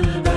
قلبك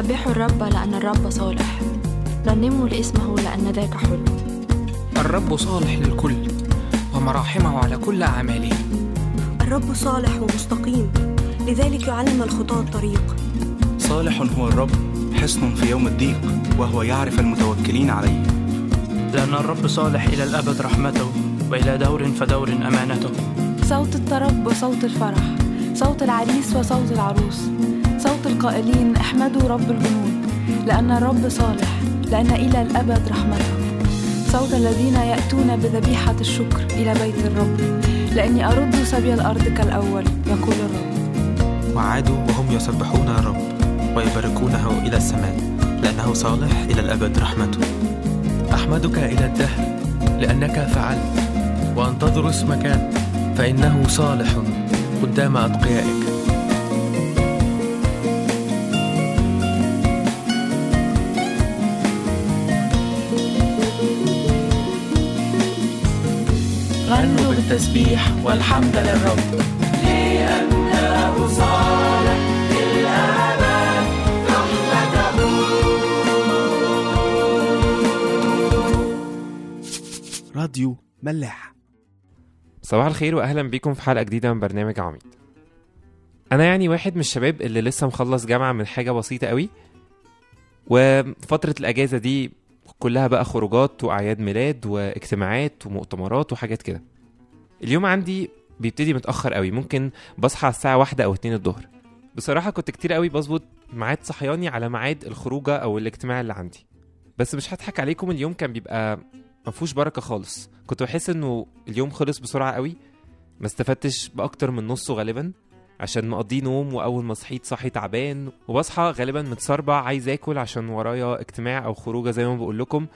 سبحوا الرب لأن الرب صالح. رنموا لإسمه لأن ذاك حلو الرب صالح للكل ومراحمه على كل أعماله. الرب صالح ومستقيم. لذلك يعلم الخطاة الطريق صالح هو الرب حصن في يوم الضيق وهو يعرف المتوكلين عليه. لأن الرب صالح إلى الأبد رحمته وإلى دور فدور أمانته. صوت الطرب وصوت الفرح صوت العريس وصوت العروس. صوت القائلين احمدوا رب الجنود لأن الرب صالح لأن إلى الأبد رحمته. صوت الذين يأتون بذبيحة الشكر إلى بيت الرب. لأني أرد سبي الأرض كالأول يقول الرب. وعادوا وهم يسبحون الرب ويباركونه إلى السماء لأنه صالح إلى الأبد رحمته. أحمدك إلى الدهر لأنك فعلت وأنتظر اسمك فإنه صالح قدام أتقيائك. غنوا بالتسبيح والحمد للرب. راديو ملاح. صباح الخير واهلا بيكم في حلقة جديدة من برنامج عميد. أنا يعني واحد من الشباب اللي لسه مخلص جامعة من حاجة بسيطة قوي وفترة الأجازة دي كلها بقى خروجات وأعياد ميلاد واجتماعات ومؤتمرات وحاجات كده. اليوم عندي بيبتدي متأخر قوي. ممكن بصحى الساعة واحدة أو اتنين الظهر. بصراحة كنت كتير قوي بظبط ميعاد صحياني على ميعاد الخروجة أو الاجتماع اللي عندي. بس مش هضحك عليكم اليوم كان بيبقى مفهوش بركة خالص. كنت بحس إنه اليوم خلص بسرعة قوي. ما استفدتش بأكتر من نصه غالبا عشان مقضيه نوم وأول ما صحيت صحي تعبان. وبصحى غالبا متسربع عايز آكل عشان ورايا اجتماع أو خروجة زي ما بقول لكم.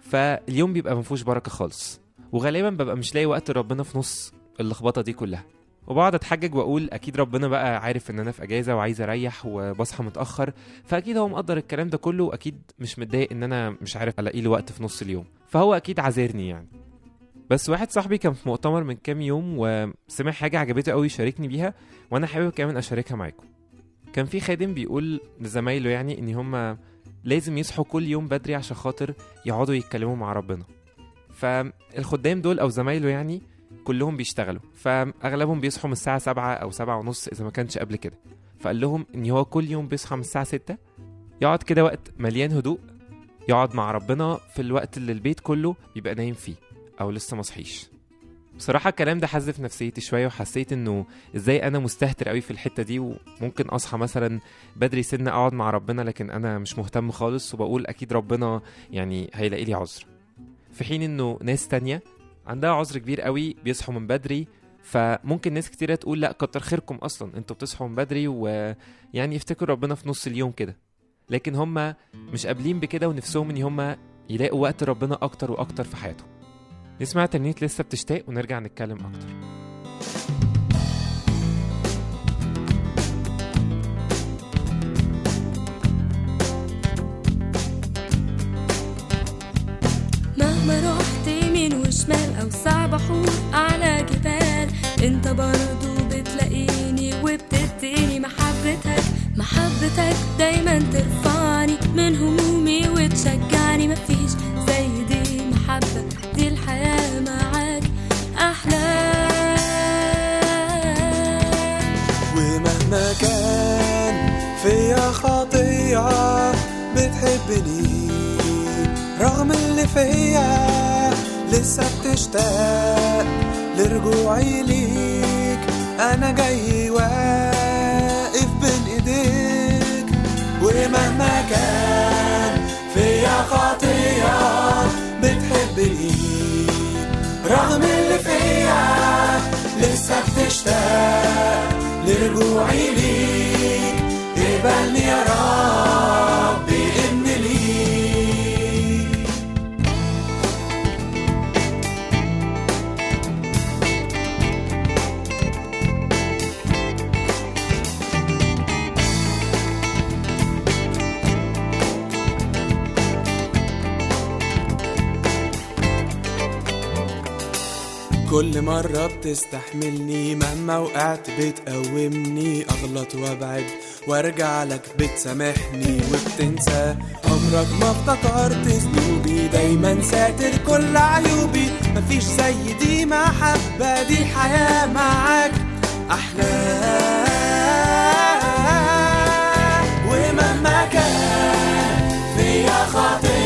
فاليوم بيبقى مفهوش بركة خالص. وغالبا ببقى مش لاقي وقت ربنا في نص اللخبطة دي كلها. وبقعد أتحجج وأقول أكيد ربنا بقى عارف إن أنا في أجازة وعايز أريح وبصحى متأخر فأكيد هو مقدر الكلام ده كله وأكيد مش متضايق إن أنا مش عارف ألاقي له وقت في نص اليوم. فهو أكيد عذرني يعني. بس واحد صاحبي كان في مؤتمر من كام يوم وسمع حاجة عجبته قوي شاركني بيها وأنا حابب كمان أشاركها معاكم. كان في خادم بيقول لزمايله يعني إن هم لازم يصحوا كل يوم بدري عشان خاطر يقعدوا يتكلموا مع ربنا. فالخدام دول أو زمايله يعني كلهم بيشتغلوا فأغلبهم بيصحوا من الساعة سبعة أو سبعة ونص إذا ما كانش قبل كده. فقال لهم إن هو كل يوم بيصحى من الساعة ستة يقعد كده وقت مليان هدوء يقعد مع ربنا في الوقت اللي البيت كله بيبقى نايم فيه أو لسه مصحيش بصراحة الكلام ده حزف نفسيتي شوية وحسيت إنه إزاي أنا مستهتر قوي في الحتة دي وممكن أصحى مثلا بدري سنة أقعد مع ربنا لكن أنا مش مهتم خالص وبقول أكيد ربنا يعني هيلاقي لي عذر. في حين إنه ناس تانية عندها عذر كبير قوي بيصحوا من بدري فممكن ناس كتيرة تقول لأ كتر خيركم أصلا أنتوا بتصحوا من بدري ويعني يفتكروا ربنا في نص اليوم كده. لكن هم مش قابلين بكده ونفسهم إن هم يلاقوا وقت ربنا أكتر وأكتر في حياتهم. نسمع ترنيمة لسه بتشتاق ونرجع نتكلم أكتر. بحور على جبال. انت برضو بتلاقيني وبتديني محبتك. محبتك دايما ترفعني من همومي وتشجعني. مفيش زي دي محبة دي الحياة معاك أحلى. ومهما كان فيا خطيئة بتحبني. رغم اللي فيا لسه بتشتاق لرجوعي ليك. أنا جاي واقف بين إيديك. ومهما كان فيا خطيئة بتحبني. رغم اللي فيا لسه بتشتاق لرجوعي ليك. اقبلني يا رب كل مرة بتستحملني مهما وقعت بتقومني. أغلط وأبعد وأرجع لك بتسامحني وبتنسى. عمرك ما افتكرت ذنوبي دايما ساتر كل عيوبي. مفيش زي دي محبة دي الحياة معاك. أحلى ومهما كان فيا خطية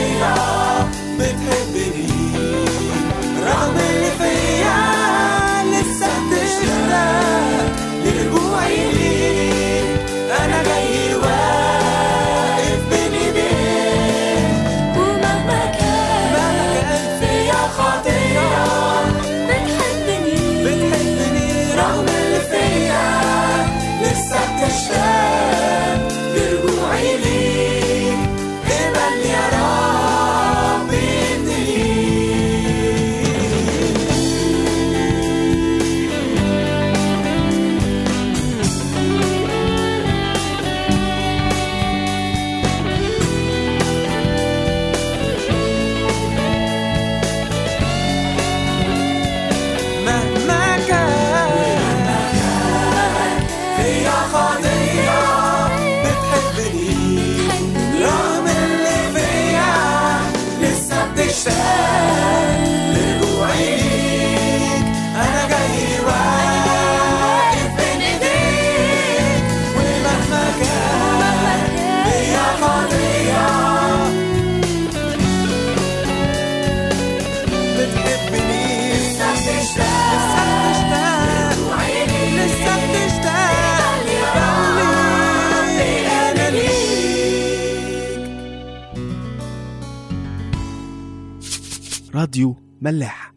راديو ملاح.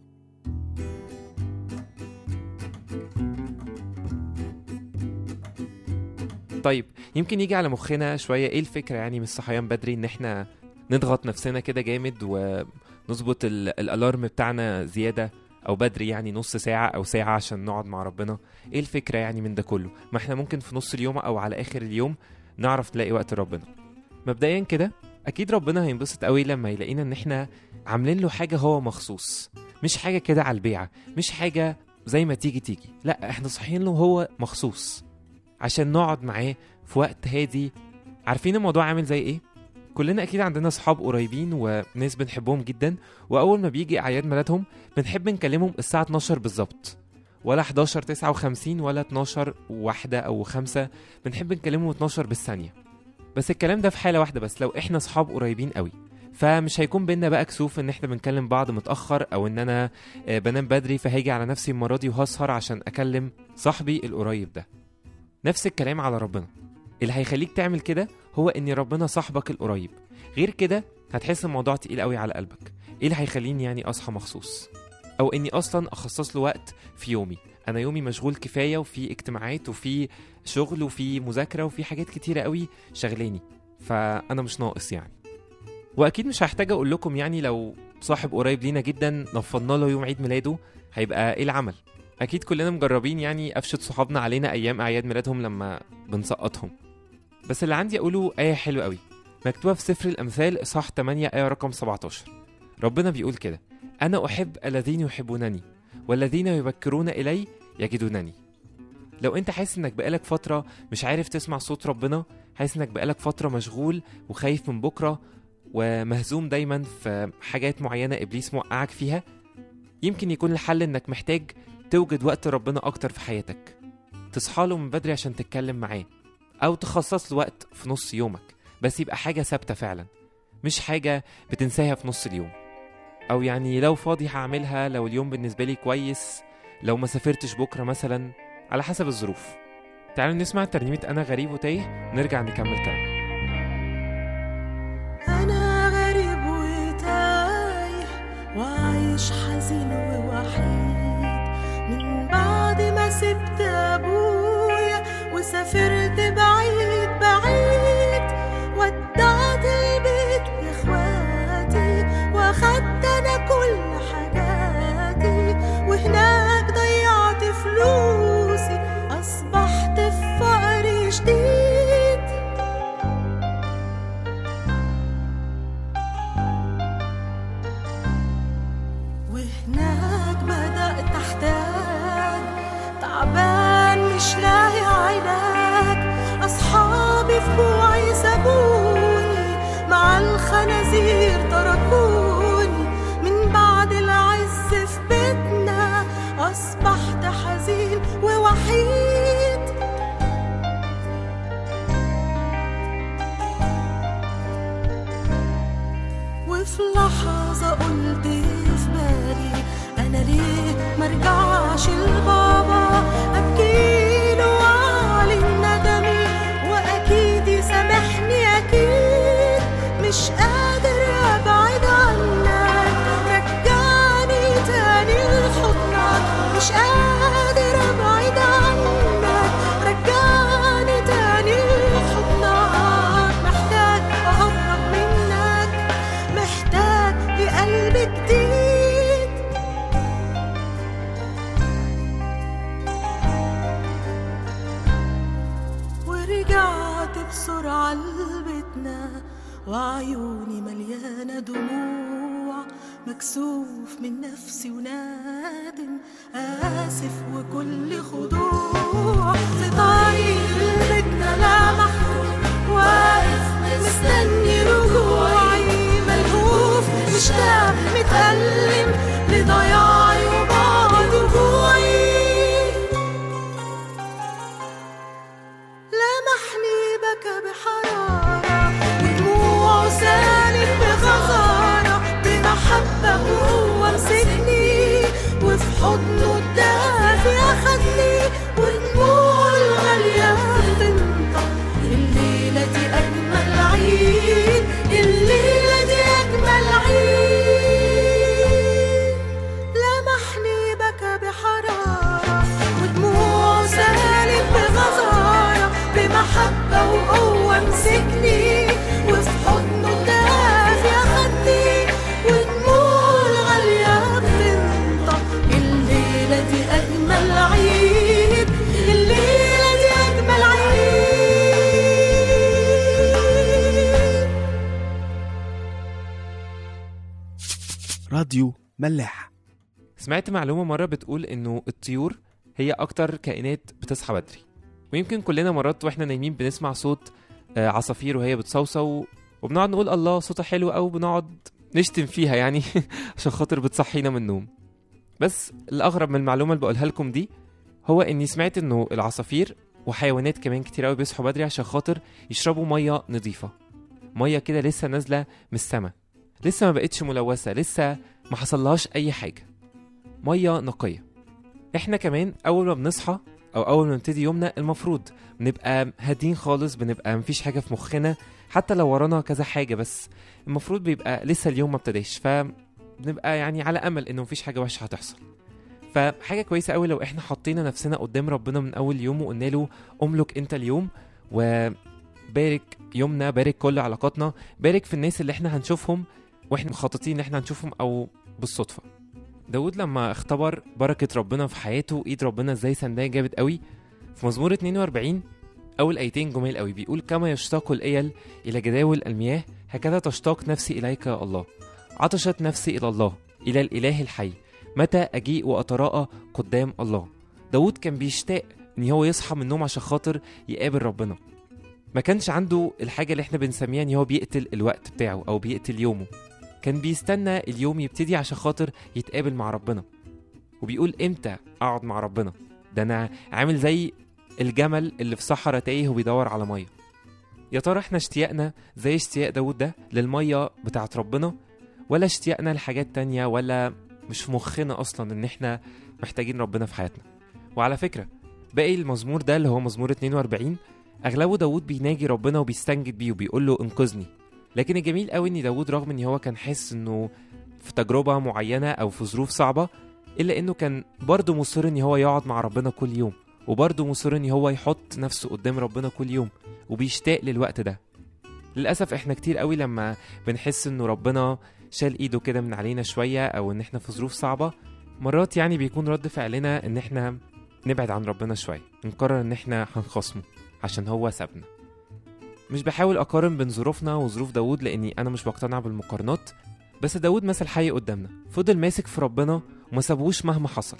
طيب يمكن يجي على مخنا شوية إيه الفكرة يعني من الصحيان بدري إن إحنا نضغط نفسنا كده جامد ونظبط ال- الألارم بتاعنا زيادة أو بدري يعني نص ساعة أو ساعة عشان نقعد مع ربنا؟ إيه الفكرة يعني من ده كله؟ ما إحنا ممكن في نص اليوم أو على آخر اليوم نعرف نلاقي وقت ربنا. مبدئيا كده أكيد ربنا هينبسط قوي لما يلاقينا إن إحنا عاملين له حاجة هو مخصوص مش حاجة كده على البيعة مش حاجة زي ما تيجي تيجي لا إحنا صاحيين له هو مخصوص عشان نقعد معاه في وقت هادي. عارفين الموضوع عامل زي إيه؟ كلنا أكيد عندنا صحاب قريبين وناس بنحبهم جدا وأول ما بيجي أعياد ميلادهم بنحب نكلمهم الساعة 12 بالظبط ولا 11 59 ولا 12 واحدة أو خمسة بنحب نكلمهم 12 بالثانية. بس الكلام ده في حالة واحدة بس لو إحنا صحاب قريبين قوي فمش هيكون بينا بقى كسوف إن إحنا بنكلم بعض متأخر أو إن أنا آه، بنام بدري فهاجي على نفسي المرة دي وهسهر عشان أكلم صاحبي القريب ده. نفس الكلام على ربنا. اللي هيخليك تعمل كده هو إن ربنا صاحبك القريب. غير كده هتحس الموضوع تقيل قوي على قلبك. إيه اللي هيخليني يعني أصحى مخصوص؟ أو إني أصلا أخصص له وقت في يومي؟ أنا يومي مشغول كفاية وفي اجتماعات وفي شغل وفي مذاكرة وفي حاجات كتيرة قوي شغلاني فأنا مش ناقص يعني. وأكيد مش هحتاج أقول لكم يعني لو صاحب قريب لينا جدا نفضنا له يوم عيد ميلاده هيبقى إيه العمل؟ أكيد كلنا مجربين يعني قفشه صحابنا علينا أيام أعياد ميلادهم لما بنسقطهم. بس اللي عندي أقوله آية حلوة قوي. مكتوبة في سفر الأمثال إصحاح 8 آية رقم 17 ربنا بيقول كده أنا أحب الذين يحبونني والذين يبكرون إلي يجدونني. لو أنت حاسس إنك بقالك فترة مش عارف تسمع صوت ربنا حاسس إنك بقالك فترة مشغول وخايف من بكرة ومهزوم دايما في حاجات معينة إبليس موقعك فيها يمكن يكون الحل إنك محتاج توجد وقت ربنا أكتر في حياتك. تصحى له من بدري عشان تتكلم معاه أو تخصص له وقت في نص يومك بس يبقى حاجة ثابتة فعلا مش حاجة بتنساها في نص اليوم. أو يعني لو فاضي هعملها لو اليوم بالنسبة لي كويس لو ما سافرتش بكرة مثلا على حسب الظروف. تعالوا نسمع ترنيمة أنا غريب وتايه نرجع نكمل كلام. أنا غريب وتايه وعايش حزين ووحيد. من بعد ما سبت أبويا وسافرت بعيد مع وعيوني مليانة دموع مكسوف من نفسي ونادم آسف وكل خضوع. في طريق بيتنا لمحته واقف مستني راديو ملاح سمعت معلومة مرة بتقول إنه الطيور هي أكتر كائنات بتصحى بدري. ويمكن كلنا مرات وإحنا نايمين بنسمع صوت آه، عصافير وهي بتصوصو وبنقعد نقول الله صوتها حلو أو بنقعد نشتم فيها يعني عشان خاطر بتصحينا من النوم. بس الأغرب من المعلومة اللي بقولها لكم دي هو إني سمعت إنه العصافير وحيوانات كمان كتير أوي بيصحوا بدري عشان خاطر يشربوا مية نظيفة. مية كده لسه نازلة من السما. لسه ما بقتش ملوثة لسه ما حصلهاش أي حاجة. مية نقية. إحنا كمان أول ما بنصحى أو أول ما نبتدي يومنا المفروض بنبقى هادين خالص بنبقى مفيش حاجة في مخنا حتى لو ورانا كذا حاجة بس. المفروض بيبقى لسه اليوم ما ابتداش. فبنبقى يعني على أمل إنه مفيش حاجة وحشة هتحصل. فحاجه كويسة قوي لو إحنا حطينا نفسنا قدام ربنا من أول يوم وقلنا له أملك أنت اليوم وبارك يومنا بارك كل علاقاتنا بارك في الناس اللي إحنا هنشوفهم وإحنا مخططين إن إحنا هنشوفهم أو بالصدفة. داود لما اختبر بركة ربنا في حياته إيد ربنا إزاي سنداه جامد قوي. في مزمور 42 أول آيتين جمال قوي بيقول كما يشتاق الآيل إلى جداول المياه هكذا تشتاق نفسي إليك يا الله. عطشت نفسي إلى الله إلى الإله الحي متى أجيء واتراءى قدام الله. داود كان بيشتاق إن هو يصحى من النوم عشان خاطر يقابل ربنا. ما كانش عنده الحاجة اللي إحنا بنسميها إن هو بيقتل الوقت بتاعه أو بيقتل يومه. كان بيستنى اليوم يبتدي عشان خاطر يتقابل مع ربنا. وبيقول إمتى أقعد مع ربنا؟ ده أنا عامل زي الجمل اللي في صحراء تايه وبيدور على مية. يا ترى إحنا اشتياقنا زي اشتياق داود ده للمية بتاعت ربنا؟ ولا اشتياقنا لحاجات تانية؟ ولا مش في مخنا أصلا إن إحنا محتاجين ربنا في حياتنا؟ وعلى فكرة باقي المزمور ده اللي هو مزمور 42 أغلبه داود بيناجي ربنا وبيستنجد بيه وبيقول له إنقذني. لكن الجميل قوي إن داود رغم إن هو كان حاسس إنه في تجربة معينة أو في ظروف صعبة إلا إنه كان برضه مصر إن هو يقعد مع ربنا كل يوم وبرضه مصر إن هو يحط نفسه قدام ربنا كل يوم وبيشتاق للوقت ده. للأسف إحنا كتير قوي لما بنحس إنه ربنا شال إيده كده من علينا شوية أو إن إحنا في ظروف صعبة مرات يعني بيكون رد فعلنا إن إحنا نبعد عن ربنا شوية نقرر إن إحنا هنخصمه عشان هو سابنا. مش بحاول أقارن بين ظروفنا وظروف داود لأني أنا مش بقتنع بالمقارنات بس داود مثل حي قدامنا فضل ماسك في ربنا وما سابوش مهما حصل.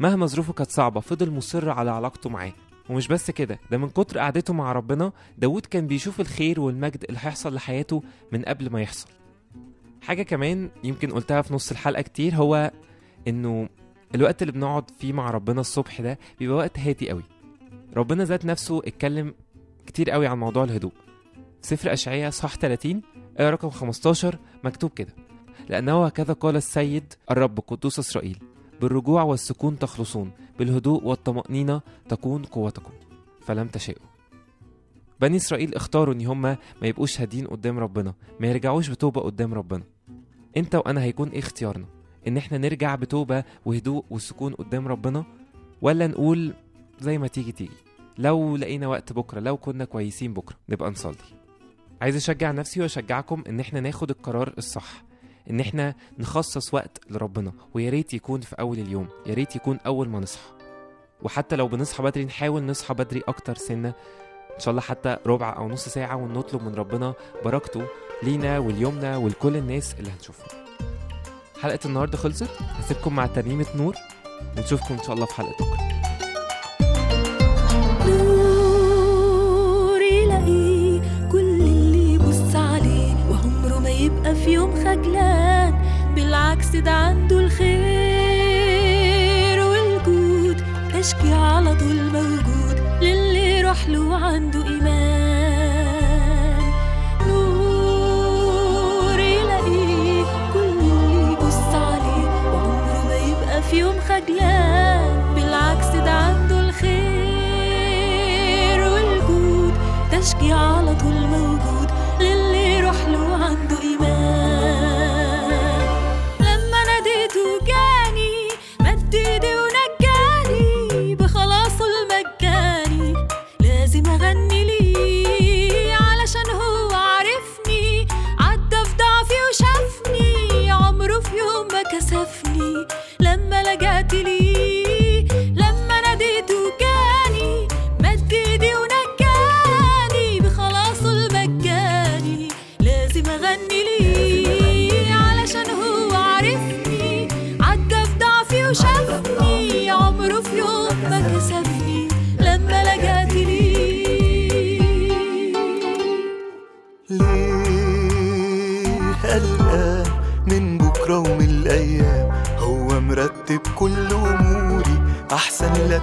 مهما ظروفه كانت صعبة فضل مصر على علاقته معاه. ومش بس كده ده من كتر قعدته مع ربنا داود كان بيشوف الخير والمجد اللي هيحصل لحياته من قبل ما يحصل. حاجة كمان يمكن قلتها في نص الحلقة كتير هو إنه الوقت اللي بنقعد فيه مع ربنا الصبح ده بيبقى وقت هادي قوي. ربنا ذات نفسه اتكلم كتير قوي عن موضوع الهدوء. سفر أشعياء صح 30 آية رقم 15 مكتوب كده. لأنه هكذا قال السيد الرب قدوس إسرائيل بالرجوع والسكون تخلصون بالهدوء والطمأنينة تكون قوتكم. فلم تشاءوا. بني إسرائيل اختاروا إن هما ما يبقوش هادين قدام ربنا ما يرجعوش بتوبة قدام ربنا. أنت وأنا هيكون إيه اختيارنا؟ إن إحنا نرجع بتوبة وهدوء وسكون قدام ربنا؟ ولا نقول زي ما تيجي تيجي؟ لو لقينا وقت بكرة لو كنا كويسين بكرة نبقى نصلي. عايز أشجع نفسي وأشجعكم إن إحنا ناخد القرار الصح إن إحنا نخصص وقت لربنا ويا ريت يكون في أول اليوم يا ريت يكون أول ما نصحى. وحتى لو بنصحى بدري نحاول نصحى بدري أكتر سنة. إن شاء الله حتى ربع أو نص ساعة ونطلب من ربنا بركته لينا وليومنا ولكل الناس اللي هنشوفهم. حلقة النهارده خلصت هسيبكم مع ترنيمة نور. ونشوفكم إن شاء الله في حلقة بكرة. خجلان بالعكس ده عنده الخير والجود. تشكي على طول موجود للي يروح له عنده إيمان. نور يلاقيه كل اللي يبص عليه وعمره ما يبقى في يوم خجلان. بالعكس ده عنده الخير والجود. تشكي على طول ليه قلقان من بكرة ومن الأيام؟ هو مرتب كل أموري أحسن لا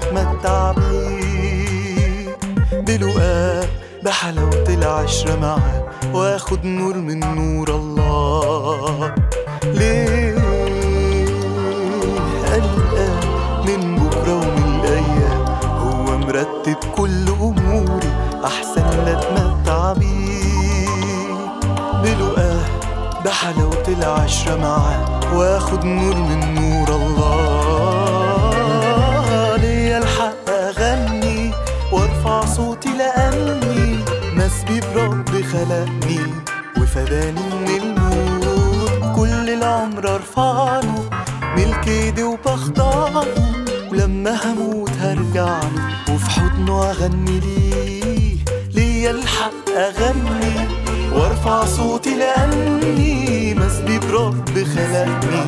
بيه. بلقاه بحلاوة العشرة معاه وآخد نور من نور الله. ليه قلقان من بكرة ومن الأيام؟ هو مرتب كل بحلاوة العشرة معاه واخد نور من نور الله. ليا الحق أغني وارفع صوتي لأني مسبي برب خلقني وفداني من الموت. كل العمر ارفعله ملك ايدي وبخضعه. ولما هموت هرجع له وفي حضنه أغني ليه. ليا الحق أغني وارفع صوتي لأني مسبي برب خلقني.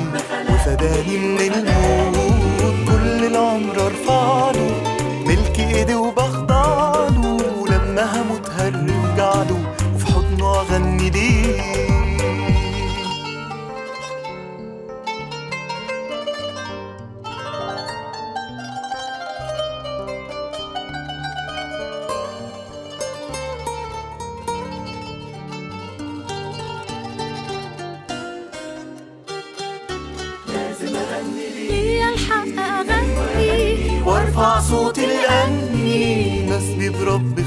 وفداني من الموت كل العمر ارفع له ملك إيدي وبخضع له ولما هموت هرجع له وفي حضنه أغني ليه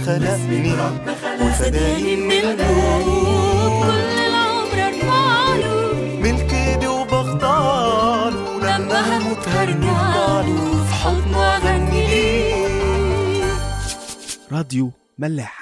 خلقني. وفداني من الموت كل العمر ارفعله ملك ايدي وبخضعله لما هموت هرجع له في حضنه اغني ليه راديو ملاح.